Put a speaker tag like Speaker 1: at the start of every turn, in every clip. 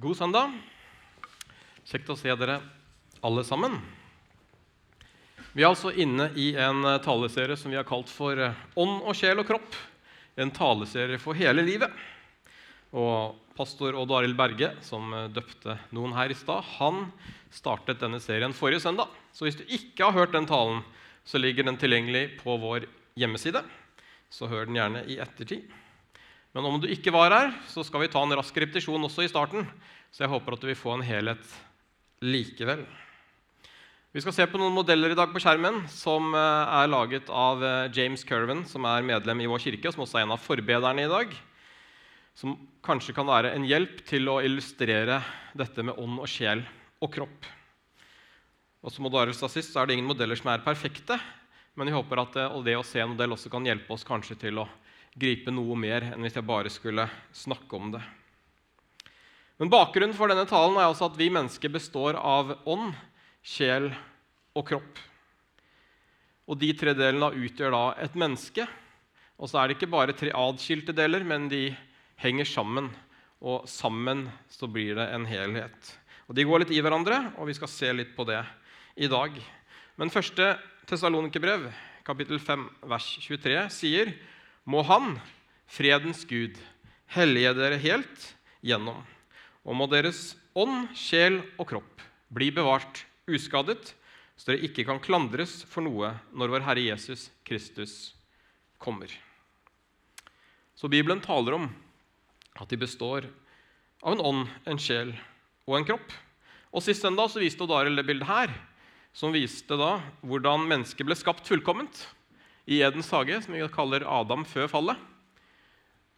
Speaker 1: God søndag. Kjekt å se dere alle sammen. Vi er altså inne i en eh, taleserie som vi har kalt for eh, Ånd og sjel og kropp. En taleserie for hele livet. Og pastor Odd Arild Berge, som eh, døpte noen her i stad, han startet denne serien forrige søndag. Så hvis du ikke har hørt den talen, så ligger den tilgjengelig på vår hjemmeside. Så hør den gjerne i ettertid. Men om du ikke var her, så skal vi ta en rask repetisjon også i starten. Så jeg håper at du vil få en helhet likevel. Vi skal se på noen modeller i dag på skjermen som eh, er laget av eh, James Curven, som er medlem i vår kirke, og som også er en av forbederne i dag. Som kanskje kan være en hjelp til å illustrere dette med ånd og sjel og kropp. Og som Odd sa sist, så er det ingen modeller som er perfekte, men jeg håper at det, det å se en modell også kan hjelpe oss kanskje til å gripe noe mer enn hvis jeg bare skulle snakke om det. Men Bakgrunnen for denne talen er altså at vi mennesker består av ånd, sjel og kropp. Og De tre delene utgjør da et menneske. Og så er det ikke bare tre adskilte deler, men de henger sammen. Og sammen så blir det en helhet. Og De går litt i hverandre, og vi skal se litt på det i dag. Men første Tessalonikerbrev, kapittel 5, vers 23, sier må Han, fredens Gud, hellige dere helt gjennom, og må deres ånd, sjel og kropp bli bevart uskadet, så dere ikke kan klandres for noe når vår Herre Jesus Kristus kommer. Så Bibelen taler om at de består av en ånd, en sjel og en kropp. Og Sist søndag så viste Darel det bildet her, som viste da hvordan mennesket ble skapt fullkomment i Edens hage, som vi kaller Adam før fallet.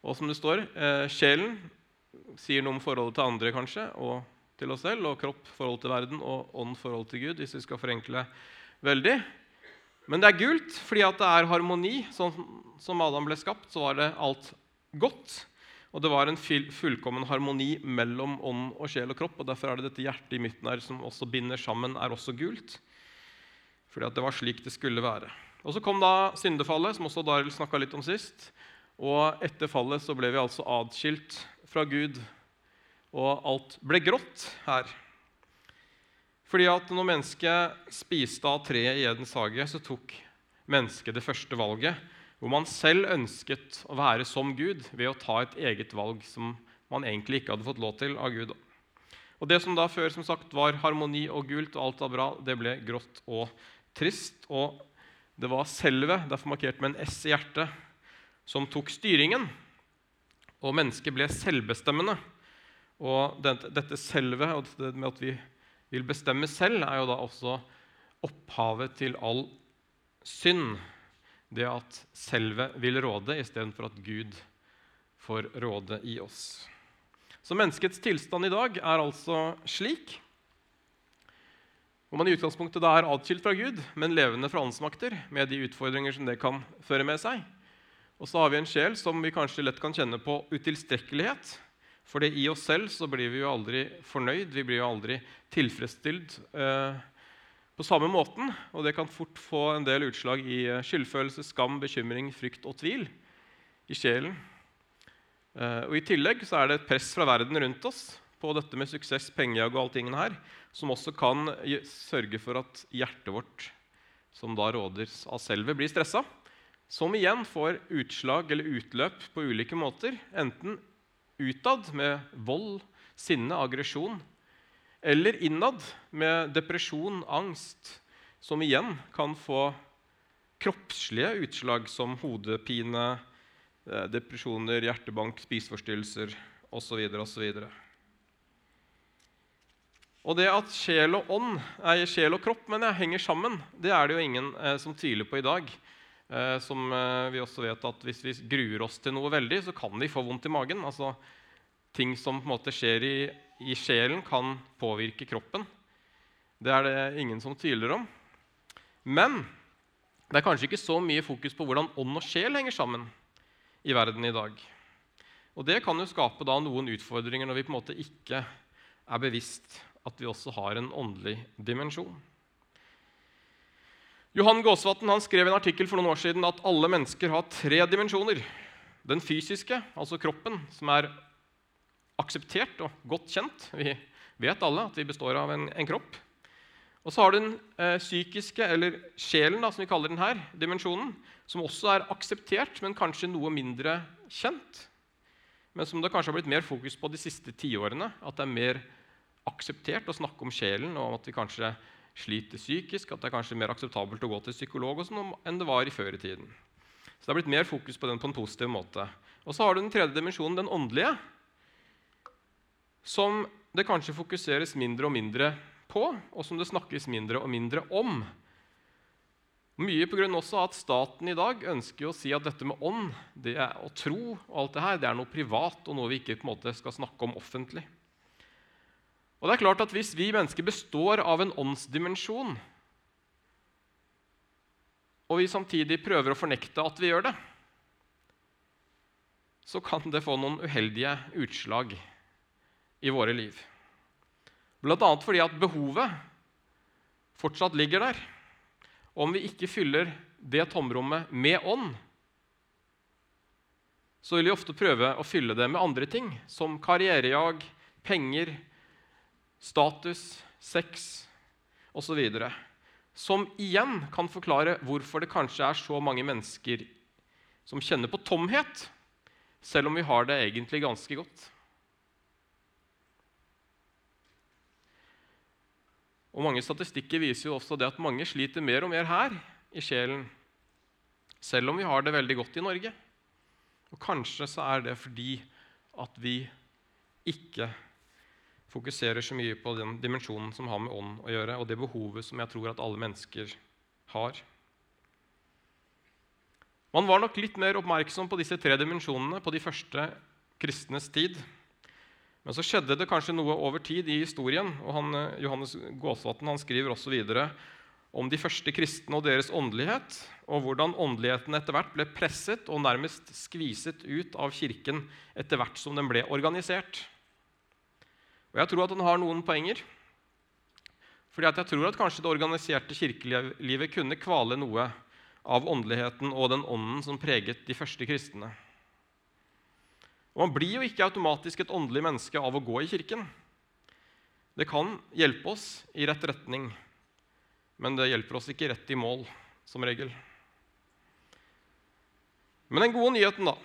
Speaker 1: Og som det står, eh, sjelen sier noe om forholdet til andre kanskje, og til oss selv, og kropp forhold til verden og ånd forhold til Gud, hvis vi skal forenkle veldig. Men det er gult fordi at det er harmoni. Sånn som Adam ble skapt, så var det alt godt. Og det var en fullkommen harmoni mellom ånd og sjel og kropp. og Derfor er det dette hjertet i midten her som også binder sammen, er også gult. Fordi at det var slik det skulle være. Og Så kom da syndefallet, som også Daril snakka litt om sist. Og etter fallet så ble vi altså adskilt fra Gud, og alt ble grått her. Fordi at når mennesket spiste av treet i Edens hage, så tok mennesket det første valget, hvor man selv ønsket å være som Gud ved å ta et eget valg som man egentlig ikke hadde fått lov til av Gud. Og Det som da før som sagt var harmoni og gult og alt var bra, det ble grått og trist. Og det var selvet, derfor markert med en S i hjertet, som tok styringen. Og mennesket ble selvbestemmende. Og dette selvet, og dette med at vi vil bestemme selv, er jo da også opphavet til all synd. Det at selvet vil råde istedenfor at Gud får råde i oss. Så menneskets tilstand i dag er altså slik hvor man i utgangspunktet da er atskilt fra Gud, men levende fra åndsmakter, med de utfordringer som det kan føre med seg. Og så har vi en sjel som vi kanskje lett kan kjenne på utilstrekkelighet. For i oss selv så blir vi jo aldri fornøyd, vi blir jo aldri tilfredsstilt eh, på samme måten. Og det kan fort få en del utslag i eh, skyldfølelse, skam, bekymring, frykt og tvil i sjelen. Eh, og I tillegg så er det et press fra verden rundt oss på dette med suksess, pengejag og alle tingene her, som også kan sørge for at hjertet vårt, som da råder av selvet, blir stressa. Som igjen får utslag eller utløp på ulike måter. Enten utad med vold, sinne, aggresjon, eller innad med depresjon, angst, som igjen kan få kroppslige utslag som hodepine, eh, depresjoner, hjertebank, spiseforstyrrelser osv. osv. Og det at sjel og ånd, nei, sjel og kropp men jeg henger sammen, det er det jo ingen eh, som tviler på i dag. Eh, som eh, vi også vet at Hvis vi gruer oss til noe veldig, så kan vi få vondt i magen. Altså, ting som på en måte skjer i, i sjelen, kan påvirke kroppen. Det er det ingen som tviler om. Men det er kanskje ikke så mye fokus på hvordan ånd og sjel henger sammen i verden i dag. Og Det kan jo skape da noen utfordringer når vi på en måte ikke er bevisst at vi også har en åndelig dimensjon. Johan Gåsvatn skrev en artikkel for noen år siden at alle mennesker har tre dimensjoner. Den fysiske, altså kroppen, som er akseptert og godt kjent. Vi vet alle at vi består av en, en kropp. Og så har du den eh, psykiske, eller sjelen, da, som vi kaller den her, dimensjonen, som også er akseptert, men kanskje noe mindre kjent. Men som det kanskje har blitt mer fokus på de siste tiårene. At det er mer akseptert å snakke om sjelen, og om at vi kanskje sliter psykisk. At det er kanskje mer akseptabelt å gå til psykolog sånn, enn det var i før i tiden. Så det har blitt mer fokus på den på en positiv måte. Og så har du den tredje dimensjonen, den åndelige, som det kanskje fokuseres mindre og mindre på, og som det snakkes mindre og mindre om. Mye pga. at staten i dag ønsker å si at dette med ånd det er, og tro og alt det her, det er noe privat og noe vi ikke på en måte skal snakke om offentlig. Og det er klart at Hvis vi mennesker består av en åndsdimensjon, og vi samtidig prøver å fornekte at vi gjør det, så kan det få noen uheldige utslag i våre liv. Bl.a. fordi at behovet fortsatt ligger der. Om vi ikke fyller det tomrommet med ånd, så vil vi ofte prøve å fylle det med andre ting, som karrierejag, penger, status, sex osv. Som igjen kan forklare hvorfor det kanskje er så mange mennesker som kjenner på tomhet, selv om vi har det egentlig ganske godt. Og Mange statistikker viser jo også det at mange sliter mer og mer her i sjelen, selv om vi har det veldig godt i Norge. Og Kanskje så er det fordi at vi ikke fokuserer så mye på den dimensjonen som har med ånd å gjøre, og det behovet som jeg tror at alle mennesker har. Man var nok litt mer oppmerksom på disse tre dimensjonene på de første kristnes tid. Men så skjedde det kanskje noe over tid i historien. og han, Johannes Gåsvatn han skriver også videre om de første kristne og deres åndelighet, og hvordan åndeligheten etter hvert ble presset og nærmest skviset ut av kirken etter hvert som den ble organisert. Og Jeg tror at han har noen poenger. Fordi jeg tror at kanskje det organiserte kirkelivet kunne kvale noe av åndeligheten og den ånden som preget de første kristne. Og Man blir jo ikke automatisk et åndelig menneske av å gå i kirken. Det kan hjelpe oss i rett retning, men det hjelper oss ikke rett i mål, som regel. Men den gode nyheten da,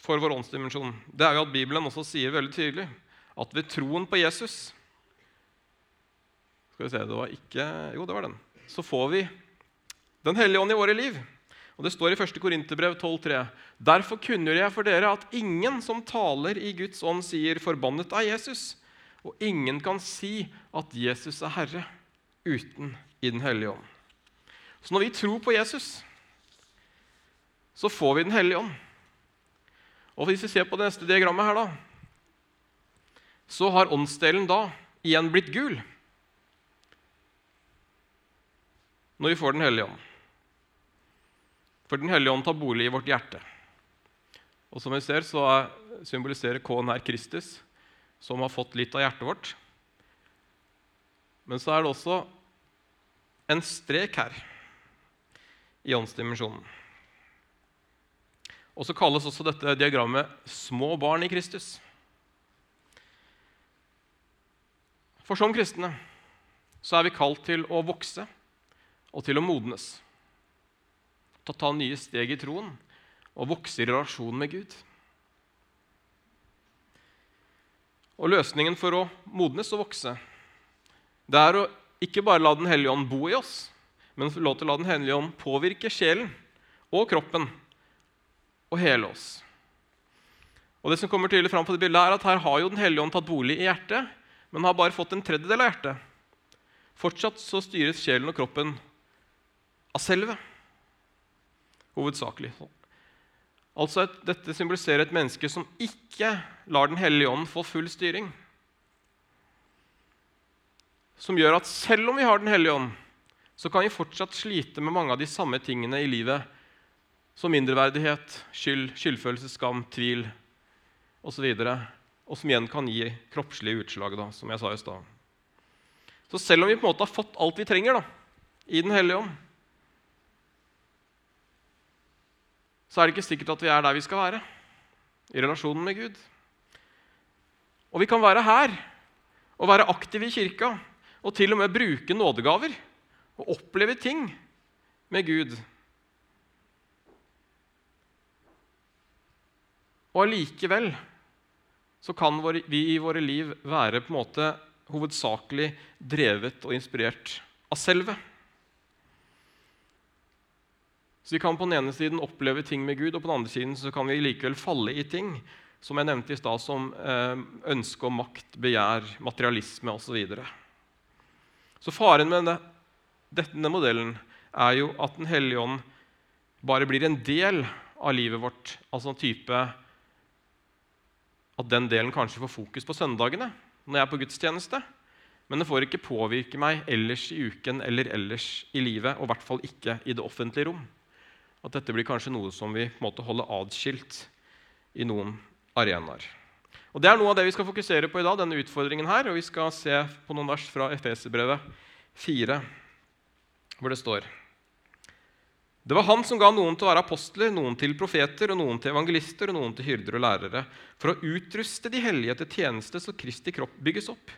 Speaker 1: for vår åndsdimensjon det er jo at Bibelen også sier veldig tydelig at ved troen på Jesus Skal vi se, det var ikke Jo, det var den. Så får vi Den hellige ånd i våre liv. Og Det står i 1. Korinterbrev 12,3.: Derfor kunngjør jeg for dere at ingen som taler i Guds ånd, sier 'forbannet er Jesus', og ingen kan si at Jesus er Herre uten i Den hellige ånd. Så når vi tror på Jesus, så får vi Den hellige ånd. Og Hvis vi ser på det neste diagrammet her, da, så har åndsdelen da igjen blitt gul når vi får Den hellige ånd. For Den hellige ånd tar bolig i vårt hjerte. Og som vi ser, så symboliserer K-en her Kristus, som har fått litt av hjertet vårt. Men så er det også en strek her i åndsdimensjonen. Og så kalles også dette diagrammet 'små barn i Kristus'. For som kristne så er vi kalt til å vokse og til å modnes til å ta nye steg i troen og vokse i relasjon med Gud. Og Løsningen for å modnes og vokse det er å ikke bare la Den hellige ånd bo i oss, men få lov til å la Den hellige ånd påvirke sjelen og kroppen og hele oss. Og det som kommer tydelig fram på det bildet er at Her har jo Den hellige ånd tatt bolig i hjertet, men har bare fått en tredjedel av hjertet. Fortsatt så styres sjelen og kroppen av selve hovedsakelig. Altså at Dette symboliserer et menneske som ikke lar Den hellige ånd få full styring. Som gjør at selv om vi har Den hellige ånd, så kan vi fortsatt slite med mange av de samme tingene i livet, som mindreverdighet, skyld, skyldfølelse, skam, tvil osv. Og som igjen kan gi kroppslige utslag, da, som jeg sa i stad. Så selv om vi på en måte har fått alt vi trenger da, i Den hellige ånd, så er det ikke sikkert at vi er der vi skal være i relasjonen med Gud. Og vi kan være her og være aktive i kirka og til og med bruke nådegaver og oppleve ting med Gud. Og allikevel så kan vi i våre liv være på en måte hovedsakelig drevet og inspirert av selve. Så Vi kan på den ene siden oppleve ting med Gud, og på den andre siden så kan vi likevel falle i ting som jeg nevnte i stad, som eh, ønske om makt, begjær, materialisme osv. Så, videre. så faren med denne modellen er jo at Den hellige ånd bare blir en del av livet vårt. Altså en type At den delen kanskje får fokus på søndagene når jeg er på gudstjeneste. Men det får ikke påvirke meg ellers i uken eller ellers i livet, og i hvert fall ikke i det offentlige rom at dette blir kanskje noe som vi på en måte holder adskilt i noen arenaer. Og Det er noe av det vi skal fokusere på i dag, denne utfordringen her. Og vi skal se på noen vers fra Efeserbrevet 4, hvor det står Det var han som ga noen til å være apostler, noen til profeter, og noen til evangelister og noen til hyrder og lærere, for å utruste de hellige til tjeneste så Kristi kropp bygges opp,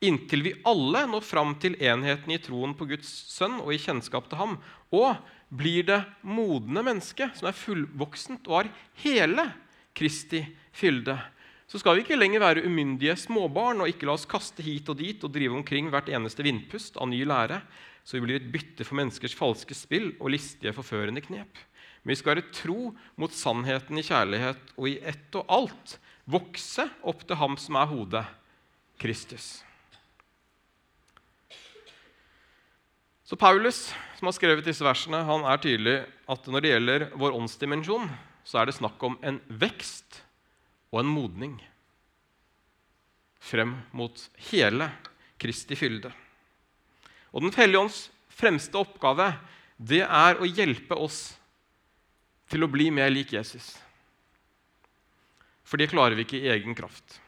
Speaker 1: inntil vi alle når fram til enheten i troen på Guds sønn og i kjennskap til ham, og blir det modne mennesket som er fullvoksent og har hele Kristi fylde. Så skal vi ikke lenger være umyndige småbarn og ikke la oss kaste hit og dit og drive omkring hvert eneste vindpust av ny lære, så vi blir et bytte for menneskers falske spill og listige, forførende knep. Men vi skal være tro mot sannheten i kjærlighet og i ett og alt vokse opp til ham som er hodet, Kristus. Så Paulus, som har skrevet disse versene, han er tydelig at når det gjelder vår åndsdimensjon, så er det snakk om en vekst og en modning frem mot hele Kristi fylde. Og Den hellige ånds fremste oppgave det er å hjelpe oss til å bli mer lik Jesus. For det klarer vi ikke i egen kraft.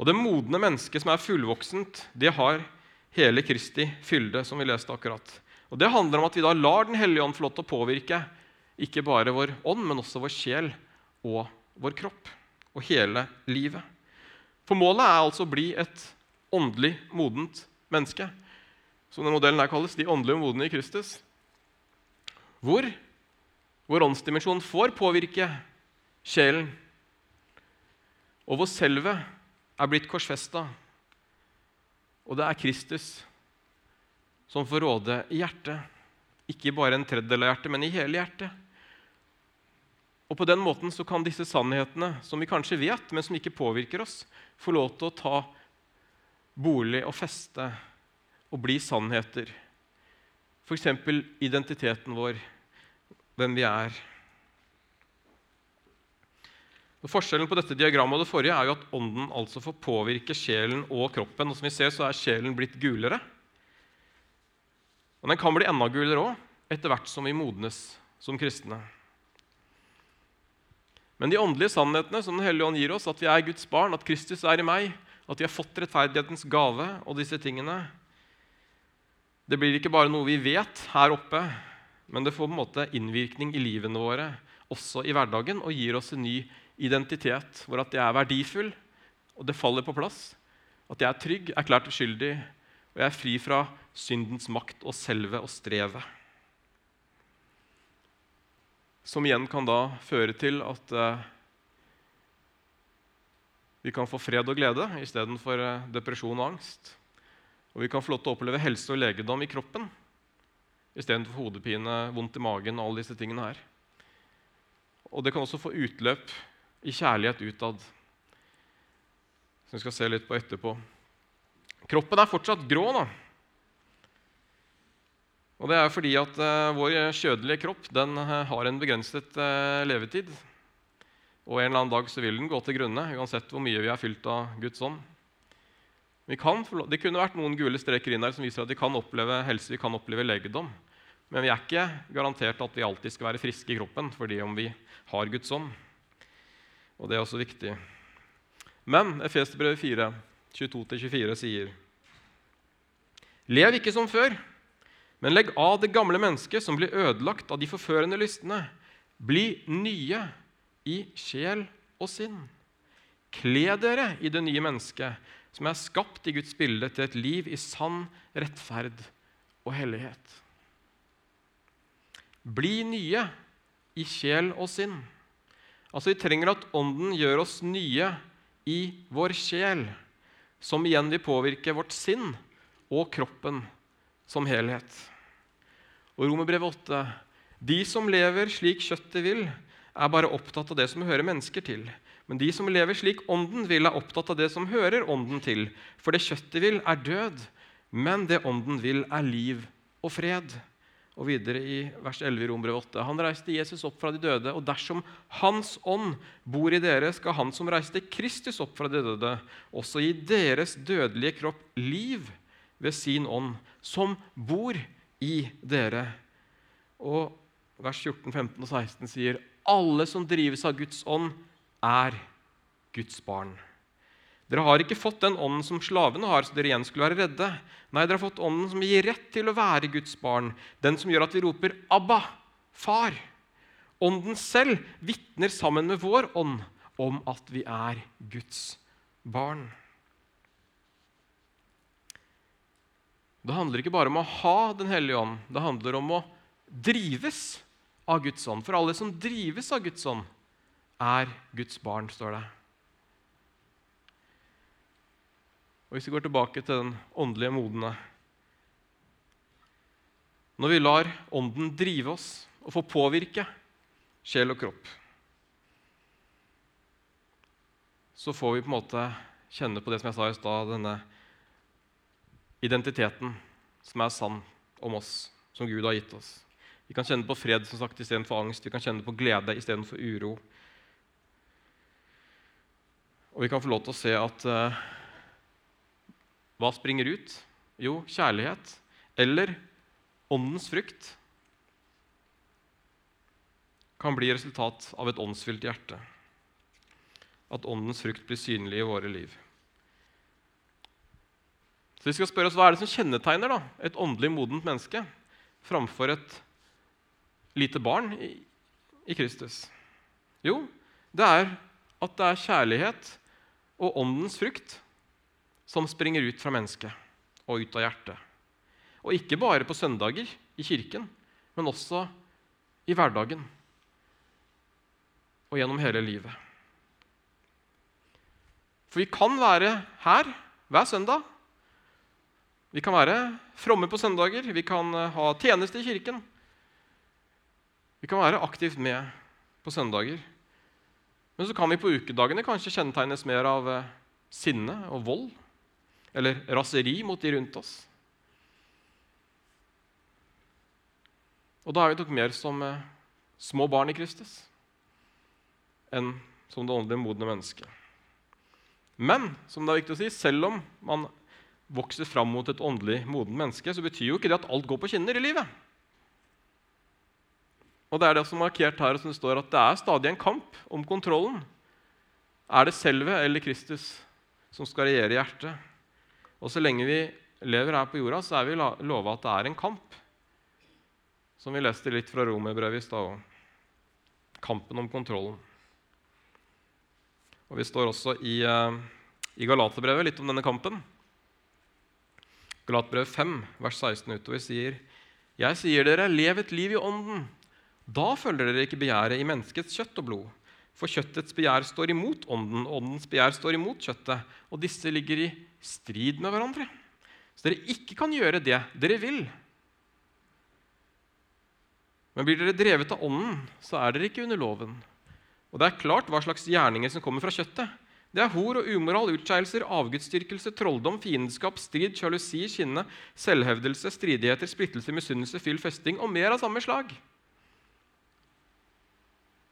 Speaker 1: Og det modne mennesket som er fullvoksent, det har hele Kristi fylde, som vi leste akkurat. Og Det handler om at vi da lar Den hellige ånd få lov til å påvirke ikke bare vår ånd, men også vår sjel og vår kropp og hele livet. For målet er altså å bli et åndelig modent menneske, som den modellen her kalles, de åndelige modne i Kristus. Hvor vår åndsdimensjon får påvirke sjelen, og hvor selve er blitt korsfesta og det er Kristus som får råde i hjertet. Ikke bare en tredjedel av hjertet, men i hele hjertet. Og På den måten så kan disse sannhetene, som vi kanskje vet, men som ikke påvirker oss, få lov til å ta bolig og feste og bli sannheter. F.eks. identiteten vår, hvem vi er. Og Forskjellen på dette diagrammet og det forrige er jo at ånden altså får påvirke sjelen og kroppen. Og som vi ser, så er sjelen blitt gulere. Og den kan bli enda gulere òg, etter hvert som vi modnes som kristne. Men de åndelige sannhetene som Den hellige ånd gir oss, at vi er Guds barn, at Kristus er i meg, at vi har fått rettferdighetens gave og disse tingene Det blir ikke bare noe vi vet her oppe, men det får på en måte innvirkning i livene våre, også i hverdagen, og gir oss en ny identitet, hvor at jeg er verdifull, og det faller på plass. At jeg er trygg, erklært uskyldig, og jeg er fri fra syndens makt og selve og strevet. Som igjen kan da føre til at eh, vi kan få fred og glede istedenfor eh, depresjon og angst. Og vi kan få lov til å oppleve helse og legedom i kroppen istedenfor hodepine, vondt i magen og alle disse tingene her. Og det kan også få utløp i kjærlighet utad. Som vi skal se litt på etterpå. Kroppen er fortsatt grå nå. Og det er fordi at uh, vår kjødelige kropp den, uh, har en begrenset uh, levetid. Og en eller annen dag så vil den gå til grunne, uansett hvor mye vi er fylt av Guds ånd. Kan, det kunne vært noen gule streker inn der som viser at vi kan oppleve helse, vi kan oppleve legedom. Men vi er ikke garantert at vi alltid skal være friske i kroppen fordi om vi har Guds ånd. Og det er også viktig. Men Efesbrevet 4, 22-24 sier Lev ikke som før, men legg av det gamle mennesket som blir ødelagt av de forførende lystne. Bli nye i sjel og sinn. Kle dere i det nye mennesket, som er skapt i Guds bilde til et liv i sann rettferd og hellighet. Bli nye i sjel og sinn. Altså, Vi trenger at Ånden gjør oss nye i vår sjel, som igjen vil påvirke vårt sinn og kroppen som helhet. Og Romerbrevet 8.: De som lever slik kjøttet vil, er bare opptatt av det som hører mennesker til. Men de som lever slik Ånden vil, er opptatt av det som hører Ånden til. For det kjøttet vil, er død, men det Ånden vil, er liv og fred. Og videre i vers 11 i Rombrevet 8.: Han reiste Jesus opp fra de døde, og dersom Hans ånd bor i dere, skal Han som reiste Kristus opp fra de døde, også gi deres dødelige kropp liv ved sin ånd, som bor i dere. Og vers 14, 15 og 16 sier alle som drives av Guds ånd, er Guds barn. Dere har ikke fått den ånden som slavene har, så dere igjen skulle være redde. Nei, dere har fått ånden som gir rett til å være Guds barn, den som gjør at vi roper 'Abba, far'. Ånden selv vitner sammen med vår ånd om at vi er Guds barn. Det handler ikke bare om å ha Den hellige ånd, det handler om å drives av Guds ånd. For alle som drives av Guds ånd, er Guds barn, står det. Og Hvis vi går tilbake til den åndelige modne Når vi lar Ånden drive oss og få påvirke sjel og kropp, så får vi på en måte kjenne på det som jeg sa i stad, denne identiteten som er sann om oss, som Gud har gitt oss. Vi kan kjenne på fred som sagt, istedenfor angst. Vi kan kjenne på glede istedenfor uro. Og vi kan få lov til å se at uh, hva springer ut? Jo, kjærlighet. Eller åndens frukt kan bli resultat av et åndsfylt hjerte. At åndens frukt blir synlig i våre liv. Så vi skal spørre oss, Hva er det som kjennetegner da, et åndelig modent menneske framfor et lite barn i, i Kristus? Jo, det er at det er kjærlighet og åndens frukt som springer ut fra mennesket og ut av hjertet. Og ikke bare på søndager i kirken, men også i hverdagen og gjennom hele livet. For vi kan være her hver søndag. Vi kan være fromme på søndager, vi kan eh, ha tjeneste i kirken. Vi kan være aktivt med på søndager. Men så kan vi på ukedagene kanskje kjennetegnes mer av eh, sinne og vold. Eller raseri mot de rundt oss. Og da er vi nok mer som eh, små barn i Kristus enn som det åndelige modne mennesket. Men som det er viktig å si, selv om man vokser fram mot et åndelig modent menneske, så betyr jo ikke det at alt går på kinner i livet. Og det er det som er markert her, som det står at det er stadig en kamp om kontrollen. Er det selve eller Kristus som skal regjere hjertet? Og så lenge vi lever her på jorda, så er vi lova at det er en kamp. Som vi leste litt fra romerbrevet i stad òg. Kampen om kontrollen. Og Vi står også i, uh, i Galaterbrevet litt om denne kampen. Galaterbrevet 5, vers 16 utover, sier Jeg sier dere, lev et liv i ånden da følger dere ikke begjæret i menneskets kjøtt og blod. For kjøttets begjær står imot ånden, åndens begjær står imot kjøttet. Og disse ligger i strid med hverandre. Så dere ikke kan gjøre det dere vil. Men blir dere drevet av ånden, så er dere ikke under loven. Og det er klart hva slags gjerninger som kommer fra kjøttet. Det er hor og umoral, utskeielser, avgudsdyrkelse, trolldom, fiendskap, strid, sjalusi, skinne, selvhevdelse, stridigheter, splittelse, misunnelse, fyll, festing og mer av samme slag.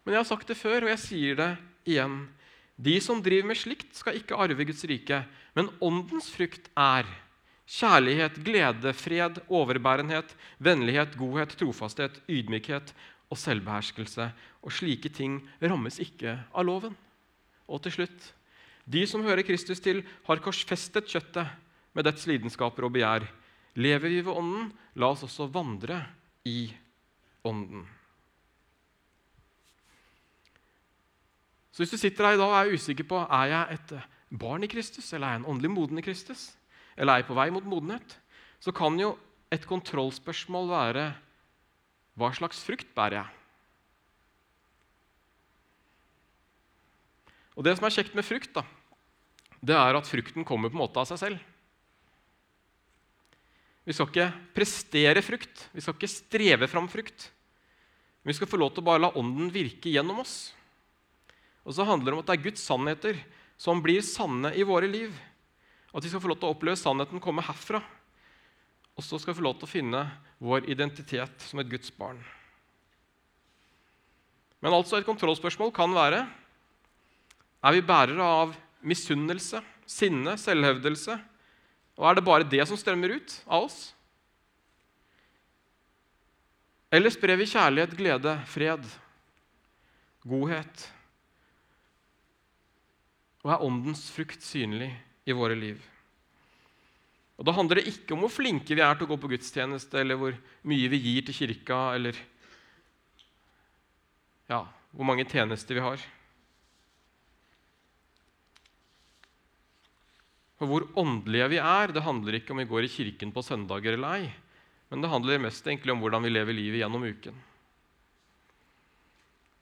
Speaker 1: Men jeg har sagt det før, og jeg sier det igjen. De som driver med slikt, skal ikke arve Guds rike. Men åndens frukt er kjærlighet, glede, fred, overbærenhet, vennlighet, godhet, trofasthet, ydmykhet og selvbeherskelse. Og slike ting rammes ikke av loven. Og til slutt de som hører Kristus til, har korsfestet kjøttet med dets lidenskaper og begjær. Lever vi ved Ånden, la oss også vandre i Ånden. Så hvis du sitter her i dag og er usikker på er jeg et barn i Kristus, eller er jeg en åndelig moden i Kristus, eller er jeg på vei mot modenhet, så kan jo et kontrollspørsmål være hva slags frukt bærer jeg? Og Det som er kjekt med frukt, da, det er at frukten kommer på en måte av seg selv. Vi skal ikke prestere frukt, vi skal ikke streve fram frukt. Men vi skal få lov til å bare la Ånden virke gjennom oss. Og så handler det om at det er Guds sannheter som blir sanne i våre liv. At vi skal få lov til å oppleve sannheten komme herfra. Og så skal vi få lov til å finne vår identitet som et Guds barn. Men altså et kontrollspørsmål kan være er vi bærere av misunnelse, sinne, selvhevdelse? Og er det bare det som strømmer ut av oss? Eller sprer vi kjærlighet, glede, fred, godhet? Og er åndens frukt synlig i våre liv? Og Da handler det ikke om hvor flinke vi er til å gå på gudstjeneste, eller hvor mye vi gir til kirka, eller ja, hvor mange tjenester vi har. For hvor åndelige vi er, det handler ikke om vi går i kirken på søndager eller ei, men det handler mest egentlig om hvordan vi lever livet gjennom uken.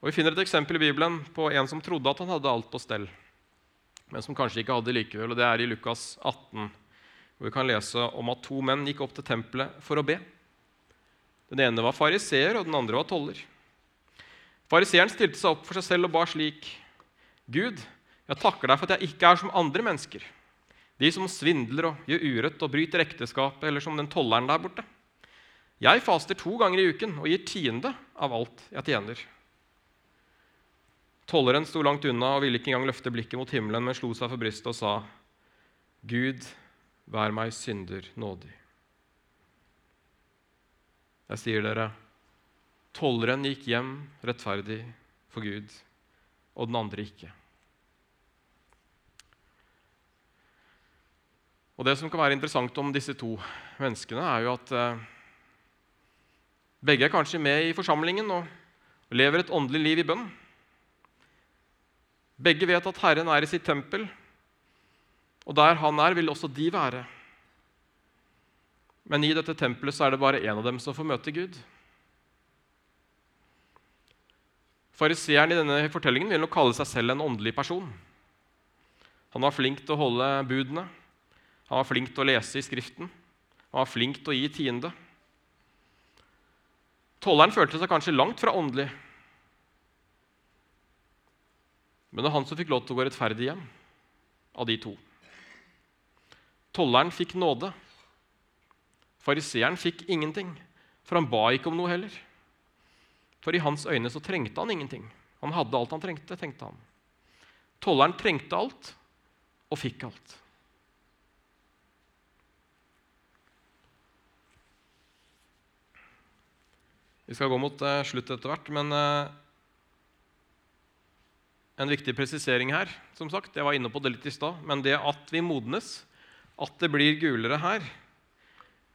Speaker 1: Og Vi finner et eksempel i Bibelen på en som trodde at han hadde alt på stell, men som kanskje ikke hadde likevel. og Det er i Lukas 18, hvor vi kan lese om at to menn gikk opp til tempelet for å be. Den ene var fariseer, og den andre var toller. Fariseeren stilte seg opp for seg selv og ba slik.: Gud, jeg takker deg for at jeg ikke er som andre mennesker, de som svindler og gjør urett og bryter ekteskapet, eller som den tolleren der borte. Jeg faster to ganger i uken og gir tiende av alt jeg tjener. Tolleren sto langt unna og ville ikke engang løfte blikket mot himmelen, men slo seg for brystet og sa, Gud, vær meg synder nådig. Jeg sier dere, tolleren gikk hjem rettferdig for Gud, og den andre ikke. Og Det som kan være interessant om disse to menneskene, er jo at eh, begge er kanskje med i forsamlingen og lever et åndelig liv i bønn. Begge vet at Herren er i sitt tempel, og der han er, vil også de være. Men i dette tempelet så er det bare én av dem som får møte Gud. Fariseeren i denne fortellingen vil nok kalle seg selv en åndelig person. Han var flink til å holde budene, han var flink til å lese i Skriften, han var flink til å gi tiende. Tolleren følte seg kanskje langt fra åndelig, men det var han som fikk lov til å gå rettferdig hjem av de to. Tolleren fikk nåde. Fariseeren fikk ingenting, for han ba ikke om noe heller. For i hans øyne så trengte han ingenting. Han hadde alt han trengte, tenkte han. Tolleren trengte alt og fikk alt. Vi skal gå mot uh, slutt etter hvert, men uh, en viktig presisering her. som sagt, Jeg var inne på det litt i stad, men det at vi modnes, at det blir gulere her,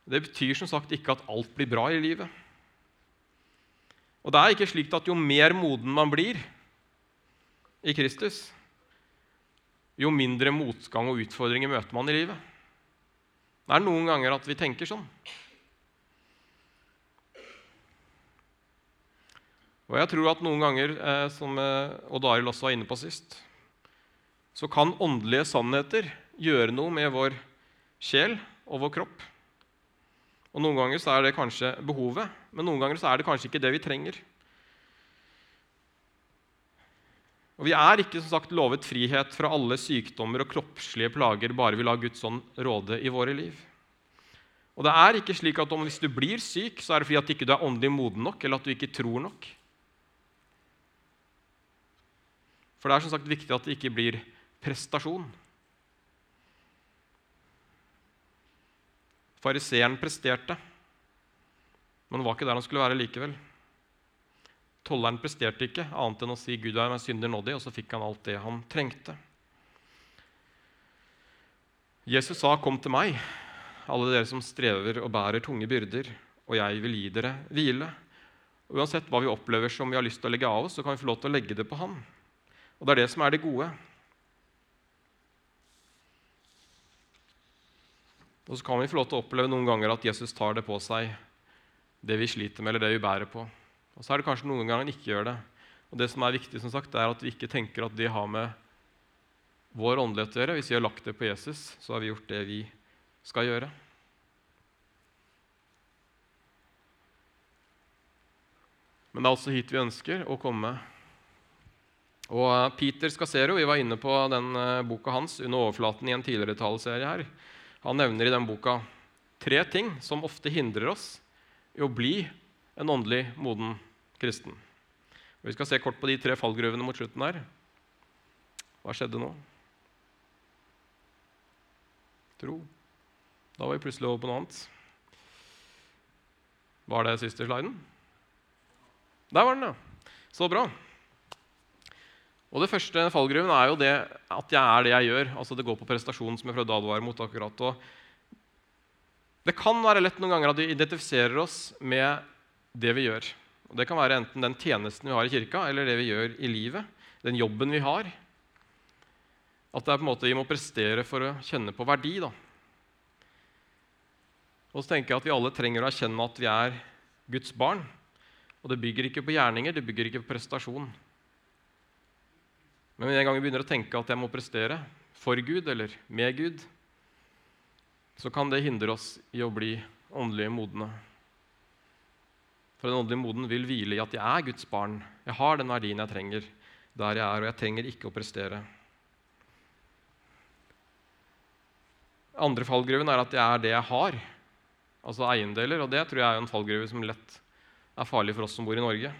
Speaker 1: det betyr som sagt ikke at alt blir bra i livet. Og det er ikke slik at jo mer moden man blir i Kristus, jo mindre motgang og utfordringer møter man i livet. Det er noen ganger at vi tenker sånn. Og jeg tror at noen ganger, eh, som eh, Odd Arild også var inne på sist, så kan åndelige sannheter gjøre noe med vår sjel og vår kropp. Og Noen ganger så er det kanskje behovet, men noen ganger så er det kanskje ikke det vi trenger. Og Vi er ikke som sagt lovet frihet fra alle sykdommer og kroppslige plager bare vi lar Guds ånd råde i våre liv. Og det er ikke slik at om Hvis du blir syk, så er det fordi at du ikke er åndelig moden nok, eller at du ikke tror nok. For det er som sagt viktig at det ikke blir prestasjon. Fariseeren presterte, men var ikke der han skulle være likevel. Tolleren presterte ikke, annet enn å si 'Gud er meg synder nådig', og så fikk han alt det han trengte. Jesus sa, 'Kom til meg, alle dere som strever og bærer tunge byrder, og jeg vil gi dere hvile.' Uansett hva vi opplever som vi har lyst til å legge av oss, så kan vi få lov til å legge det på Han. Og det er det som er det gode. Og så kan vi få lov til å oppleve noen ganger at Jesus tar det på seg, det vi sliter med, eller det vi bærer på. Og så er det kanskje noen ganger han ikke gjør det. Og det som er viktig, som sagt, er at vi ikke tenker at det har med vår åndelighet å gjøre. Hvis vi har lagt det på Jesus, så har vi gjort det vi skal gjøre. Men det er altså hit vi ønsker å komme. Og eh, Peter Scasero, vi var inne på den eh, boka hans under overflaten i en tidligere taleserie her. Han nevner i den boka tre ting som ofte hindrer oss i å bli en åndelig moden kristen. Og vi skal se kort på de tre fallgruvene mot slutten her. Hva skjedde nå? Tro. Da var vi plutselig over på noe annet. Var det siste sliden? Der var den, ja. Så bra. Og Det første fallgruven er jo det at jeg er det jeg gjør. Altså Det går på prestasjon, som jeg prøvde å advare mot akkurat. Og det kan være lett noen ganger at vi identifiserer oss med det vi gjør. Og Det kan være enten den tjenesten vi har i kirka, eller det vi gjør i livet. Den jobben vi har. At det er på en måte vi må prestere for å kjenne på verdi. da. Og så tenker jeg at vi alle trenger å erkjenne at vi er Guds barn. Og det bygger ikke på gjerninger, det bygger ikke på prestasjon. Men med en gang vi begynner å tenke at jeg må prestere for Gud eller med Gud, så kan det hindre oss i å bli åndelige modne. For den åndelige moden vil hvile i at jeg er Guds barn. Jeg har den verdien jeg trenger der jeg er, og jeg trenger ikke å prestere. Andre fallgruven er at jeg er det jeg har altså eiendeler. Og det tror jeg er en fallgruve som lett er farlig for oss som bor i Norge.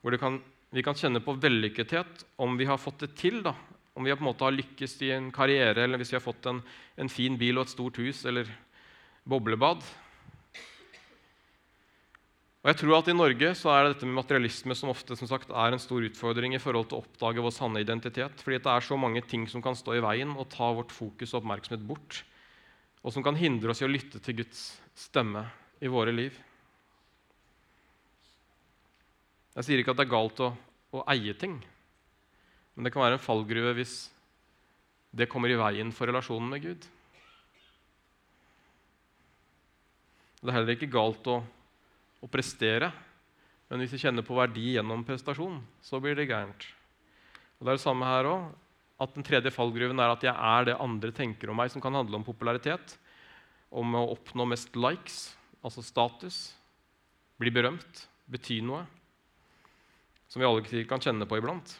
Speaker 1: Hvor det kan, vi kan kjenne på vellykkethet om vi har fått det til. da. Om vi på en måte har lykkes i en karriere, eller hvis vi har fått en, en fin bil og et stort hus eller boblebad. Og jeg tror at I Norge så er det dette med materialisme som ofte som sagt, er en stor utfordring i forhold til å oppdage vår sanne identitet. Fordi det er så mange ting som kan stå i veien og ta vårt fokus og oppmerksomhet bort og som kan hindre oss i å lytte til Guds stemme i våre liv. Jeg sier ikke at det er galt å, å eie ting, men det kan være en fallgruve hvis det kommer i veien for relasjonen med Gud. Det er heller ikke galt å, å prestere, men hvis vi kjenner på verdi gjennom prestasjon, så blir det gærent. Og Det er det samme her òg at den tredje fallgruven er at jeg er det andre tenker om meg, som kan handle om popularitet, om å oppnå mest likes, altså status, bli berømt, bety noe, som vi alle kan kjenne på iblant.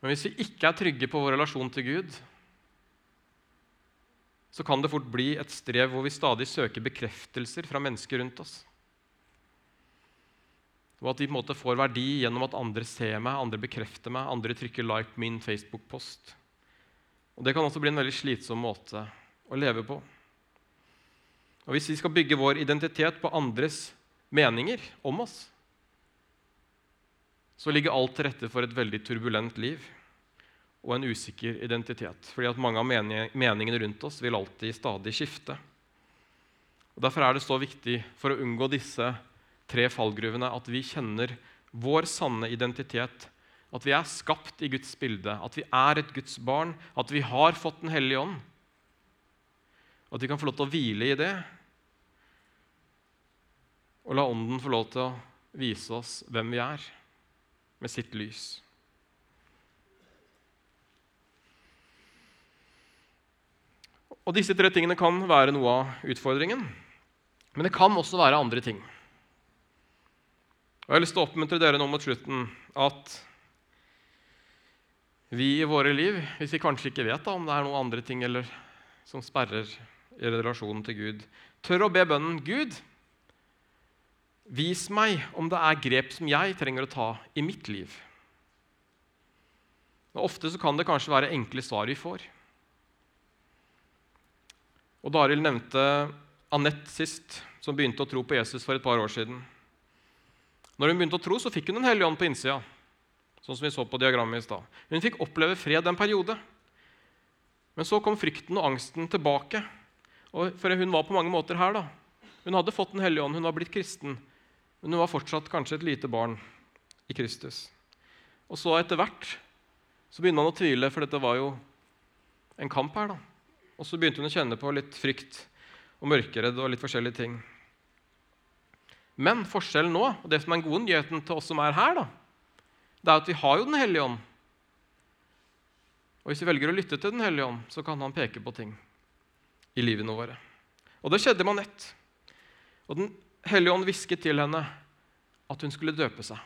Speaker 1: Men hvis vi ikke er trygge på vår relasjon til Gud, så kan det fort bli et strev hvor vi stadig søker bekreftelser fra mennesker rundt oss. Og at de på en måte får verdi gjennom at andre ser meg, andre bekrefter meg, andre trykker 'like' min Facebook-post. Og Det kan også bli en veldig slitsom måte å leve på. Og Hvis vi skal bygge vår identitet på andres meninger om oss, så ligger alt til rette for et veldig turbulent liv og en usikker identitet. Fordi at mange av meningene rundt oss vil alltid stadig skifte. Og Derfor er det så viktig for å unngå disse tre fallgruvene at vi kjenner vår sanne identitet. At vi er skapt i Guds bilde, at vi er et Guds barn, at vi har fått Den hellige ånd. Og at vi kan få lov til å hvile i det. Og la Ånden få lov til å vise oss hvem vi er, med sitt lys. Og Disse tre tingene kan være noe av utfordringen, men det kan også være andre ting. Og Jeg har lyst til å oppmuntre dere nå mot slutten at vi i våre liv, hvis vi kanskje ikke vet da, om det er noen andre ting eller, som sperrer i relasjonen til Gud, tør å be bønnen Gud, vis meg om det er grep som jeg trenger å ta i mitt liv. Og Ofte så kan det kanskje være enkle svar vi får. Og Daril nevnte Anette sist, som begynte å tro på Jesus for et par år siden. Når hun begynte å tro, så fikk hun Den hellige ånd på innsida. Sånn som vi så på diagrammet i sted. Hun fikk oppleve fred en periode. Men så kom frykten og angsten tilbake. Og for Hun var på mange måter her. da. Hun hadde fått Den hellige ånd, hun var blitt kristen. Men hun var fortsatt kanskje et lite barn i Kristus. Og så etter hvert så begynner han å tvile, for dette var jo en kamp her. da. Og så begynte hun å kjenne på litt frykt og mørkeredd og litt forskjellige ting. Men forskjellen nå, og det som er den gode nyheten til oss som er her, da, det er at vi har jo Den hellige ånd. Og hvis vi velger å lytte til Den hellige ånd, så kan han peke på ting i livene våre. Og det skjedde med Anette. Og Den hellige ånd hvisket til henne at hun skulle døpe seg.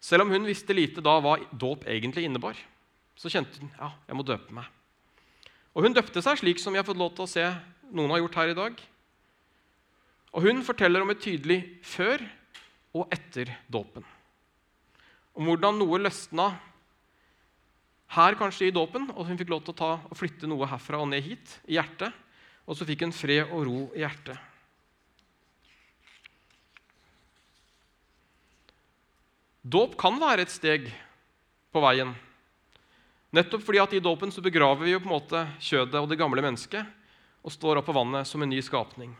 Speaker 1: Selv om hun visste lite da hva dåp egentlig innebar, så kjente hun ja, jeg må døpe meg. Og Hun døpte seg slik som vi har fått lov til å se noen har gjort her i dag. Og Hun forteller om et tydelig før og etter dåpen. Om hvordan noe løsna her kanskje i dåpen, og hun fikk lov til å ta og flytte noe herfra og ned hit, i hjertet. Og så fikk hun fred og ro i hjertet. Dåp kan være et steg på veien. Nettopp fordi at i dåpen så begraver vi jo på en måte kjødet og det gamle mennesket og står opp på vannet som en ny skapning.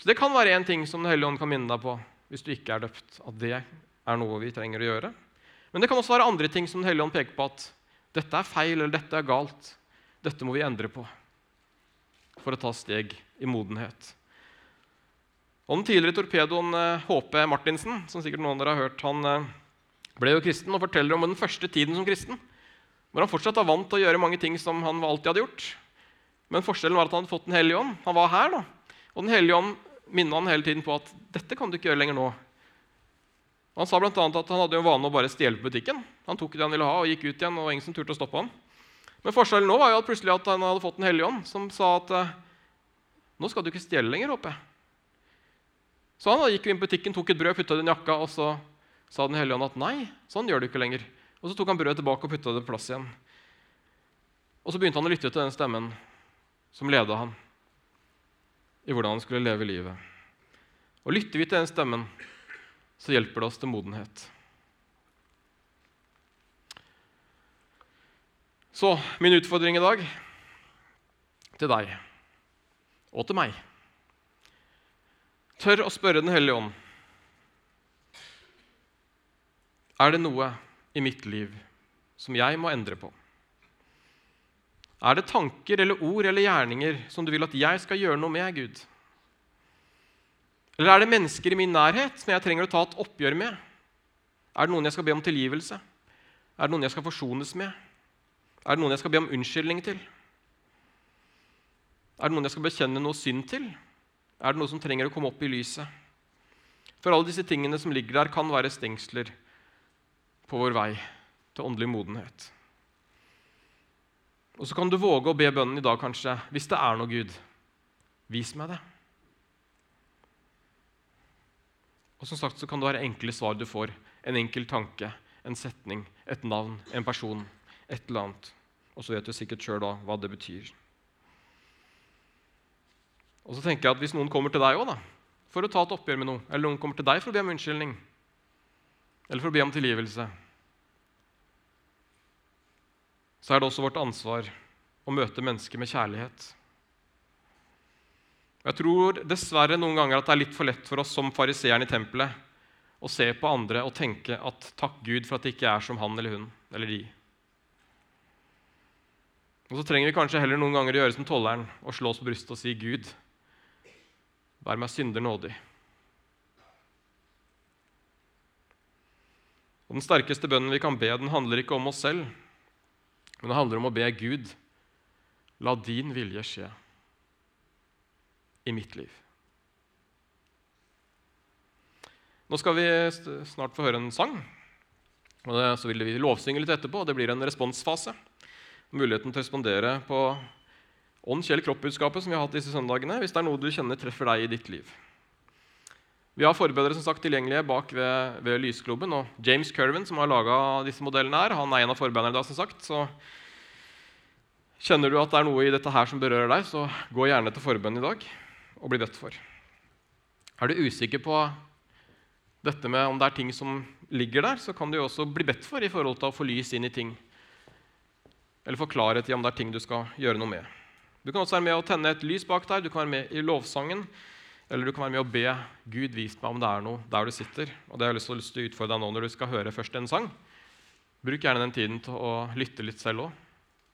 Speaker 1: Så Det kan være én ting som Den hellige ånd kan minne deg på hvis du ikke er døpt. At det er noe vi trenger å gjøre. Men det kan også være andre ting som Den hellige ånd peker på at dette er feil eller dette er galt. Dette må vi endre på for å ta steg i modenhet. Og Den tidligere torpedoen HP eh, Martinsen, som sikkert noen av dere har hørt, han eh, ble jo kristen og forteller om den første tiden som kristen. Hvor han fortsatt var vant til å gjøre mange ting som han alltid hadde gjort. Men forskjellen var at han hadde fått Den hellige ånd. Han var her, da. Og Den hellige ånd minnet han hele tiden på at dette kan du ikke gjøre lenger nå. Han sa bl.a. at han hadde jo vane å bare stjele på butikken. Han tok det han ville ha, og gikk ut igjen. og ingen som turte å stoppe han. Men forskjellen nå var jo at plutselig at han hadde fått Den hellige ånd, som sa at eh, nå skal du ikke stjele lenger, håper jeg. Så han gikk inn på butikken, tok et brød, putta det i jakka, og så sa Den hellige ånd at nei, sånn gjør du ikke lenger. Og så tok han brødet tilbake og putta det på plass igjen. Og så begynte han å lytte til den stemmen som leda han i hvordan han skulle leve livet. Og lytter vi til den stemmen, så hjelper det oss til modenhet. Så min utfordring i dag til deg og til meg Tør å spørre Den hellige ånd. Er det noe i mitt liv som jeg må endre på? Er det tanker eller ord eller gjerninger som du vil at jeg skal gjøre noe med, Gud? Eller er det mennesker i min nærhet som jeg trenger å ta et oppgjør med? Er det noen jeg skal be om tilgivelse? Er det noen jeg skal forsones med? Er det noen jeg skal be om unnskyldning til? Er det noen jeg skal bekjenne noe synd til? Er det noe som trenger å komme opp i lyset? For alle disse tingene som ligger der, kan være stengsler på vår vei til åndelig modenhet. Og så kan du våge å be bønnen i dag, kanskje, hvis det er noe Gud. Vis meg det. Og som sagt så kan det være enkle svar du får. En enkel tanke, en setning, et navn, en person, et eller annet. Og så vet du sikkert sjøl hva det betyr. Og så tenker jeg at Hvis noen kommer til deg da, for å ta et oppgjør med noe, eller noen kommer til deg for å be om unnskyldning, eller for å be om tilgivelse, så er det også vårt ansvar å møte mennesker med kjærlighet. Jeg tror dessverre noen ganger at det er litt for lett for oss som fariseeren i tempelet å se på andre og tenke at takk Gud for at det ikke er som han eller hun eller de. Og så trenger vi kanskje heller noen ganger å gjøre som tolleren og slå oss på brystet og si Gud, Vær meg synder nådig. Og Den sterkeste bønnen vi kan be, den handler ikke om oss selv, men det handler om å be Gud la din vilje skje i mitt liv. Nå skal vi snart få høre en sang. og Så vil vi lovsynge litt etterpå. og Det blir en responsfase. Muligheten til å respondere på ånd, sjel, kropp-budskapet som vi har hatt disse søndagene, hvis det er noe du kjenner treffer deg i ditt liv. Vi har forbedere som sagt tilgjengelige bak ved, ved Lysklubben. Og James Curvin, som har laga disse modellene, her, han er en av forbederne. som sagt, så Kjenner du at det er noe i dette her som berører deg, så gå gjerne til forbønn i dag og bli bedt for. Er du usikker på dette med om det er ting som ligger der, så kan du jo også bli bedt for i forhold til å få lys inn i ting. Eller få klarhet i om det er ting du skal gjøre noe med. Du kan også være med å tenne et lys bak der, du kan være med i lovsangen. Eller du kan være med å be Gud vis meg om det er noe der du sitter. Og det har jeg lyst til å utfordre deg nå når du skal høre først en sang. Bruk gjerne den tiden til å lytte litt selv òg.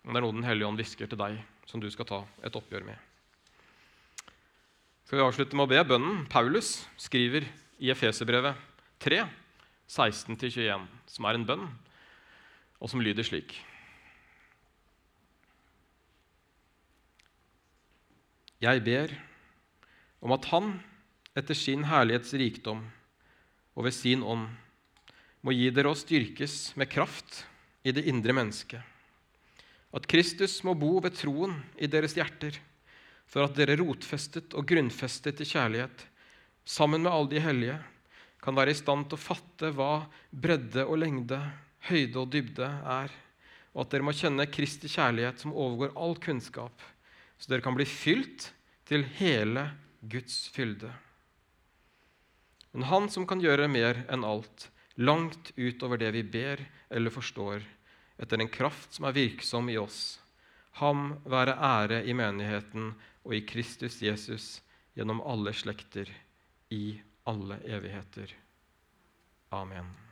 Speaker 1: Det er noe Den hellige ånd hvisker til deg som du skal ta et oppgjør med. Skal vi avslutte med å be bønnen Paulus skriver i Efeserbrevet 3, 16-21, som er en bønn, og som lyder slik. Jeg ber om at Han etter sin herlighets rikdom og ved sin ånd må gi dere å styrkes med kraft i det indre mennesket. At Kristus må bo ved troen i deres hjerter, for at dere rotfestet og grunnfestet i kjærlighet, sammen med alle de hellige, kan være i stand til å fatte hva bredde og lengde, høyde og dybde er, og at dere må kjenne Kristi kjærlighet som overgår all kunnskap, så dere kan bli fylt til hele Guds fylde. Men Han som kan gjøre mer enn alt, langt utover det vi ber eller forstår, etter en kraft som er virksom i oss, ham være ære i menigheten og i Kristus Jesus gjennom alle slekter, i alle evigheter. Amen.